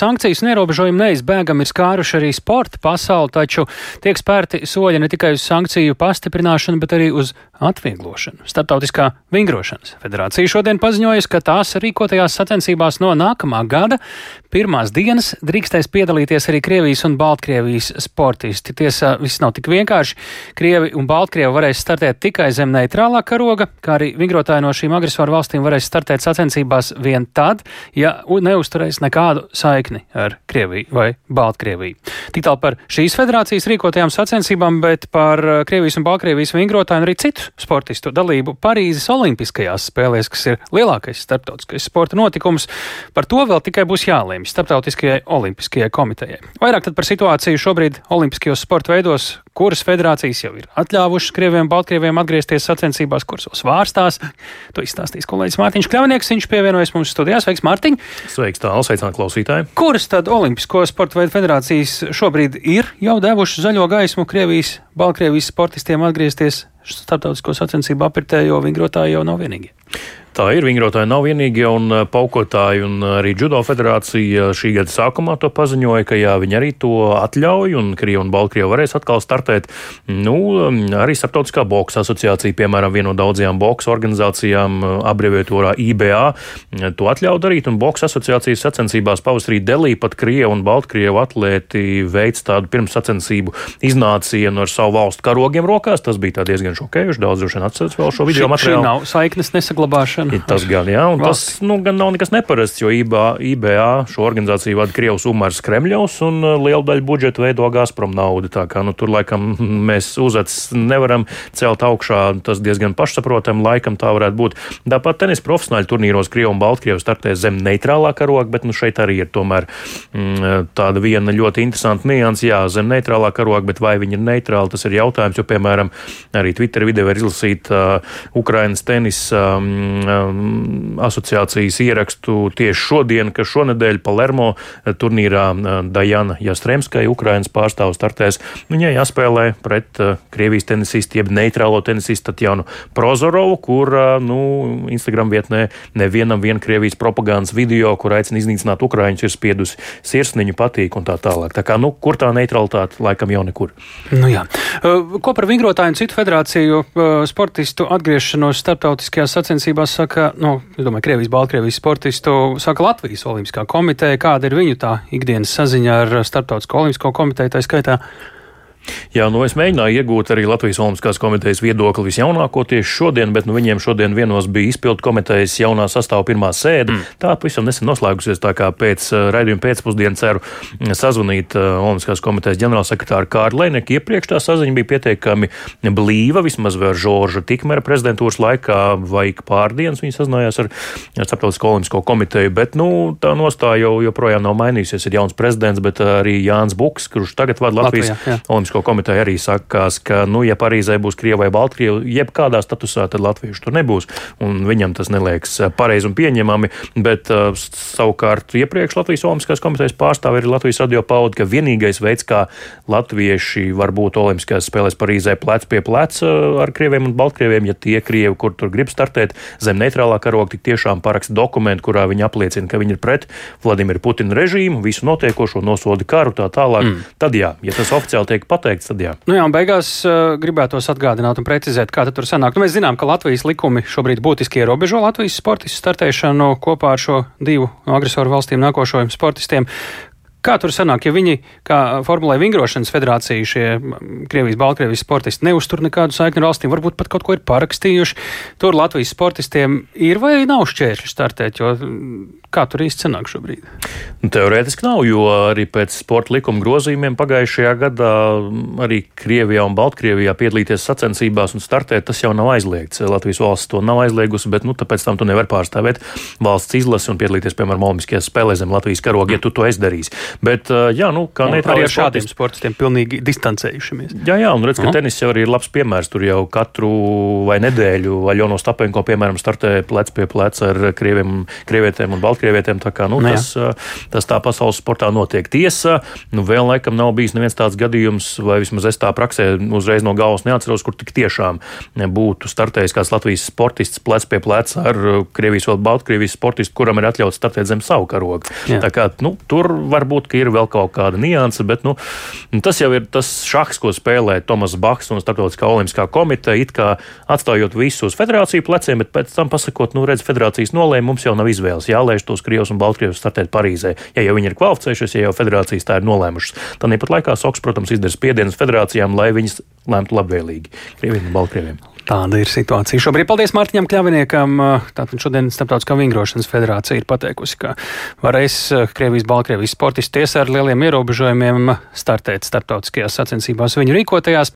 Sankcijas un ierobežojumi neizbēgami ir skāruši arī sporta pasauli, taču tiek spērti soļi ne tikai uz sankciju pastiprināšanu, bet arī uz atvieglošanu. Startautiskā vingrošanas federācija šodien paziņojusi, ka tās rīkotajās sacensībās no nākamā gada pirmās dienas drīkstēs piedalīties arī Krievijas un Baltkrievijas sportisti. Tiesa, viss nav tik vienkārši. Krievi un Baltkrievi varēs startēt tikai zem neitrālā karoga, kā arī vingrotāji no šīm agresoru valstīm varēs startēt sacensībās vien tad, ja neuzturēs nekādu saikni saikni ar Krieviju vai Baltkrieviju. Tik tālu par šīs federācijas rīkotajām sacensībām, bet par uh, Krievijas un Baltkrievijas vingrotāju un arī citu sportistu dalību Parīzes Olimpiskajās spēlēs, kas ir lielākais starptautiskais sporta notikums. Par to vēl tikai būs jālēmj Starptautiskajai Olimpiskajai komitejai. Vairāk par situāciju šobrīd Olimpiskajos sporta veidos, kuras federācijas jau ir atļāvušas Krieviem un Baltkrieviem atgriezties sacensībās, kuras vēl svārstās. To izstāstīs kolēģis Mārtiņš Kļavnieks. Viņš pievienojas mums studijās. Sveiks, Mārtiņ! Sveiks, tālu sveicināti klausītāji! Kuras tad Olimpisko sporta veidu federācijas šobrīd ir jau devušas zaļo gaismu Krievijas, Baltkrievijas sportistiem atgriezties starptautisko sacensību apritē, jo vingrotāji jau nav vienīgie? Tā ir vingrotāji nav vienīgie, un uh, paukotāji un uh, arī judo federācija šī gada sākumā to paziņoja, ka jā, viņi arī to atļauj, un Krievija un Baltkrievija varēs atkal startēt. Nu, arī Startautiskā boksa asociācija, piemēram, viena no daudzajām boksa organizācijām, abreviatūrā IBA, to atļauj darīt, un boksa asociācijas sacensībās pavasarī Delī pat Krievija un Baltkrievu atlēti veids tādu pirmsacensību iznācienu ar savu valstu karogiem rokās. Tas bija diezgan šokējoši. Daudz droši vien atceras vēl šo video materiālu. Šī nav saiknes nesaglabāšana ievērošana. Tas gan, jā, un Valsts. tas nu, gan nav nekas neparasts, jo IBA, IBA šo organizāciju vada Krievs Umars Kremļovs un uh, lielu daļu budžeta veido Gazprom naudu. Tā kā nu, tur laikam mēs uzacis nevaram celt augšā, tas diezgan pašsaprotam, laikam tā varētu būt. Tāpat tenis profesionāļu turnīros Krievu un Baltkrievu startē zem neitrālā karoga, bet nu, šeit arī ir tomēr mm, tāda viena ļoti interesanta nianses. Jā, zem neitrālā karoga, bet vai viņi ir neitrāli, tas ir jautājums, jo, piemēram, arī Twitter video var izlasīt uh, Ukrainas tenisa Um, asociācijas ierakstu tieši šodien, ka šonadēļ Palermo uh, turnīrā uh, Dajana Jastremskai, Ukrainas pārstāvs startēs. Viņai jāspēlē pret uh, Krievijas tenisistu, jeb neitrālo tenisistu Tatjanu Prozorovu, kur, nu, Instagram vietnē nevienam vien Krievijas propagandas video, kur aicina iznīcināt Ukraiņus, ir spiedusi sirsniņu patīk un tā tālāk. Tā kā, nu, kur tā neutralitāte laikam jau nekur. Nu, jā. Ko par vingrotāju un citu federāciju sportistu atgriešanos starptautiskajās sacensībās saka, nu, es domāju, Krievijas, Baltkrievijas sportistu, saka Latvijas Olimpiskā komiteja, kāda ir viņu tā ikdienas saziņa ar Startautisko olimpisko komiteju, tā skaitā. Jā, nu es mēģināju iegūt arī Latvijas Olimpiskās komitejas viedokli visjaunāko tieši šodien, bet nu, viņiem šodien vienos bija izpildu komitejas jaunā sastāvā pirmā sēde. Mm. Tā pavisam nesen noslēgusies, tā kā pēc uh, raidījuma pēcpusdienu ceru mm, sazvanīt uh, Olimpiskās komitejas ģenerālsekretāru Kārlu Leineku. Iepriekš tā saziņa bija pietiekami blīva, vismaz vēl Žorža Tikmera prezidentūras laikā vai pārdienas viņi sazinājās ar, ar Starptautisko olimpisko komiteju, bet nu, tā nostāja jau joprojām nav mainījusies. Ir jauns prezidents, bet arī Jānis Buks, kurš tagad vada Latvijas Olimpisko Olimpisko komiteja arī sakās, ka, nu, ja Parīzē būs Krievija vai Baltkrievija, jebkādā statusā, tad latviešu tur nebūs. Un viņam tas neliekas eh, pareizi un pieņemami. Bet uh, savukārt iepriekš Latvijas Olimpiskās komitejas pārstāvi ir Latvijas radio pauda, ka vienīgais veids, kā latvieši var būt Olimpiskajās spēlēs Parīzē plec pie pleca ar Krieviem un Baltkrieviem, ja tie Krievi, kur tur grib startēt zem neitrālā karoga, tik tiešām paraksta dokumentu, kurā viņi apliecina, ka viņi ir pret Vladimiru Putinu režīmu, visu notiekošo nosoda karu tā tālāk. Mm. Tad jā, ja tas oficiāli tiek pateikts, pateikts, tad jā. Nu jā, un beigās uh, gribētos atgādināt un precizēt, kā tur sanāk. Nu, mēs zinām, ka Latvijas likumi šobrīd būtiski ierobežo Latvijas sportistu startēšanu kopā ar šo divu agresoru valstīm nākošajiem sportistiem. Kā tur sanāk, ja viņi, kā Formulē Vingrošanas federācija, šie Krievijas, Baltkrievijas sportisti neuztur nekādu saikni ar valstīm, varbūt pat kaut ko ir parakstījuši, tur Latvijas sportistiem ir vai nav šķēršļi startēt, jo kā tur īsti sanāk šobrīd? Nu, teorētiski nav, jo arī pēc sporta likuma grozījumiem pagājušajā gadā arī Krievijā un Baltkrievijā piedalīties sacensībās un startēt, tas jau nav aizliegts. Latvijas valsts to nav aizliegusi, bet nu, tāpēc tam tu nevar pārstāvēt valsts izlasi un piedalīties, piemēram, Olimpiskajās spēlēs zem Latvijas karoga, ja tu to izdarīsi. Bet, jā, nu, kā nu, arī ar šādiem sportistiem pilnīgi distancējušies. Jā, jā, un redz, ka no. tenis jau arī ir labs piemērs. Tur jau katru vai nedēļu Aļono Stapenko, piemēram, startē plec pie pleca ar krieviem, krievietēm un baltkrievietēm baltkrievietiem. Tā kā, nu, Nu tas, tas tā pasaules sportā notiek. Tiesa, nu, vēl laikam nav bijis neviens tāds gadījums, vai vismaz es tā praksē uzreiz no galvas neatceros, kur tik tiešām būtu startējis kāds Latvijas sportists plec pie pleca ar Krievijas vai Baltkrievijas sportistu, kuram ir atļauts startēt zem savu karogu. Jā. Tā kā, nu, tur varbūt ka ir vēl kaut kāda nianse, bet nu, tas jau ir tas šahs, ko spēlē Tomas Baks un Startautiskā olimpiskā komiteja, it kā atstājot visu uz federāciju pleciem, bet pēc tam pasakot, nu, redz, federācijas nolēma, mums jau nav izvēles. Jālaiž tos Krievus un Baltkrievus startēt Parīzē. Ja jau viņi ir kvalificējušies, ja jau federācijas tā ir nolēmušas, tad nepat laikā Soks, protams, izdara spiedienus federācijām, lai viņas lēmtu labvēlīgi Krieviem un Baltkrieviem. Tāda ir situācija. Šobrīd paldies Mārtiņam Kļaviniekam. Tātad šodien Startautiskā vingrošanas federācija ir pateikusi, ka varēs Krievijas, Baltkrievijas sportisti tiesa ar lieliem ierobežojumiem startēt starptautiskajās sacensībās viņu rīkotajās.